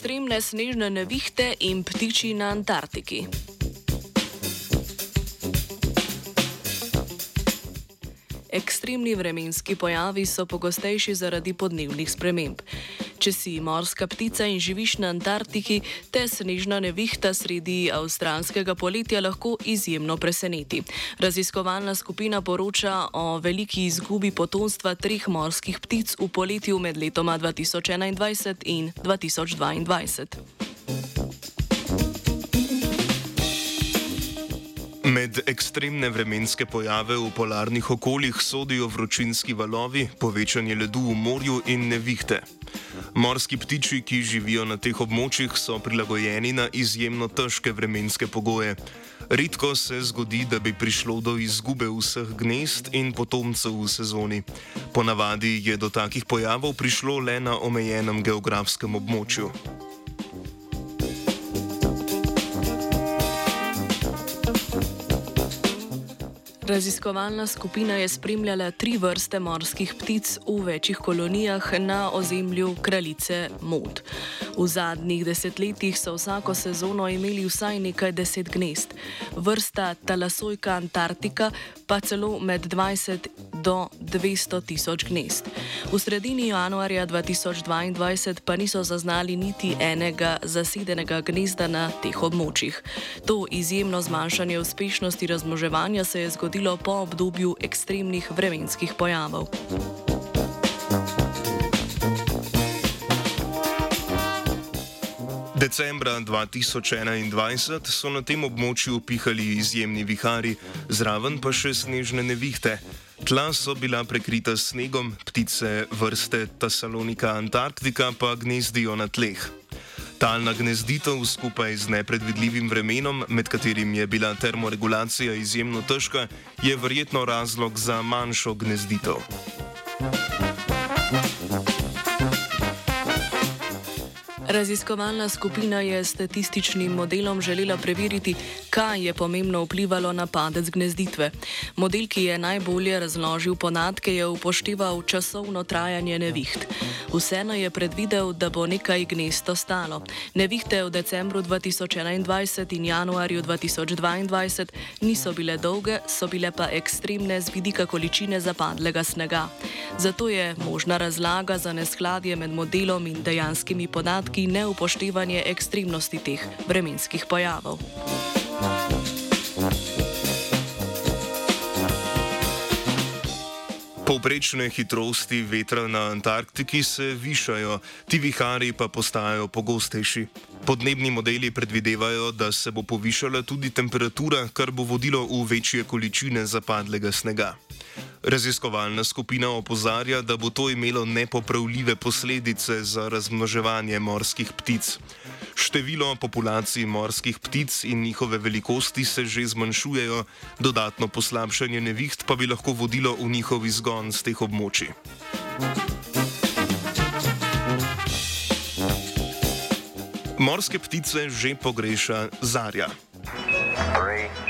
ekstremne snežne nevihte in ptiči na Antarktiki. Ekstremni vremenski pojavi so pogostejši zaradi podnebnih sprememb. Če si morska ptica in živiš na Antarktiki, te snežna nevihta sredi avstralskega poletja lahko izjemno preseneti. Raziskovalna skupina poroča o veliki izgubi potomstva treh morskih ptic v poletju med letoma 2021 in 2022. Med ekstremne vremenske pojave v polarnih okoljih sodijo vročinski valovi, povečanje ledu v morju in nevihte. Morski ptiči, ki živijo na teh območjih, so prilagojeni na izjemno težke vremenske pogoje. Redko se zgodi, da bi prišlo do izgube vseh gnezd in potomcev v sezoni. Ponavadi je do takih pojavov prišlo le na omejenem geografskem območju. Raziskovalna skupina je spremljala tri vrste morskih ptic v večjih kolonijah na ozemlju kraljice Mod. V zadnjih desetletjih so vsako sezono imeli vsaj nekaj deset gnezd. Vrsta Talasojka Antarktika pa celo med 20 do 200 tisoč gnezd. V sredini januarja 2022 pa niso zaznali niti enega zasedenega gnezda na teh območjih. To izjemno zmanjšanje uspešnosti razmoževanja se je zgodilo po obdobju ekstremnih vremenskih pojavov. Decembra 2021 so na tem območju pihali izjemni vihari, zraven pa še snežne nevihte. Tla so bila prekrita s snegom, ptice vrste Tasalonika Antarktika pa gnezdijo na tleh. Talna gnezditev skupaj z nepredvidljivim vremenom, med katerim je bila termoregulacija izjemno težka, je verjetno razlog za manjšo gnezditev. Raziskovalna skupina je statističnim modelom želela preveriti, kaj je pomembno vplivalo na padec gnezditve. Model, ki je najbolje razložil podatke, je upošteval časovno trajanje neviht. Vseeno je predvidel, da bo nekaj gnezd ostalo. Nevihte v decembru 2021 in januarju 2022 niso bile dolge, so bile pa ekstremne z vidika količine zapadlega snega. Zato je možna razlaga za neskladje med modelom in dejanskimi podatki neupoštevanje ekstremnosti teh vremenskih pojavov. Povprečne hitrosti vetra na Antarktiki se višajo, ti vihari pa postajajo pogostejši. Podnebni modeli predvidevajo, da se bo povišala tudi temperatura, kar bo vodilo v večje količine zapadlega snega. Raziskovalna skupina opozarja, da bo to imelo nepopravljive posledice za razmnoževanje morskih ptic. Število populacij morskih ptic in njihove velikosti se že zmanjšujejo, dodatno poslabšanje neviht pa bi lahko vodilo v njihov izgon z teh območij. Morske ptice že pogreša zarja. Three.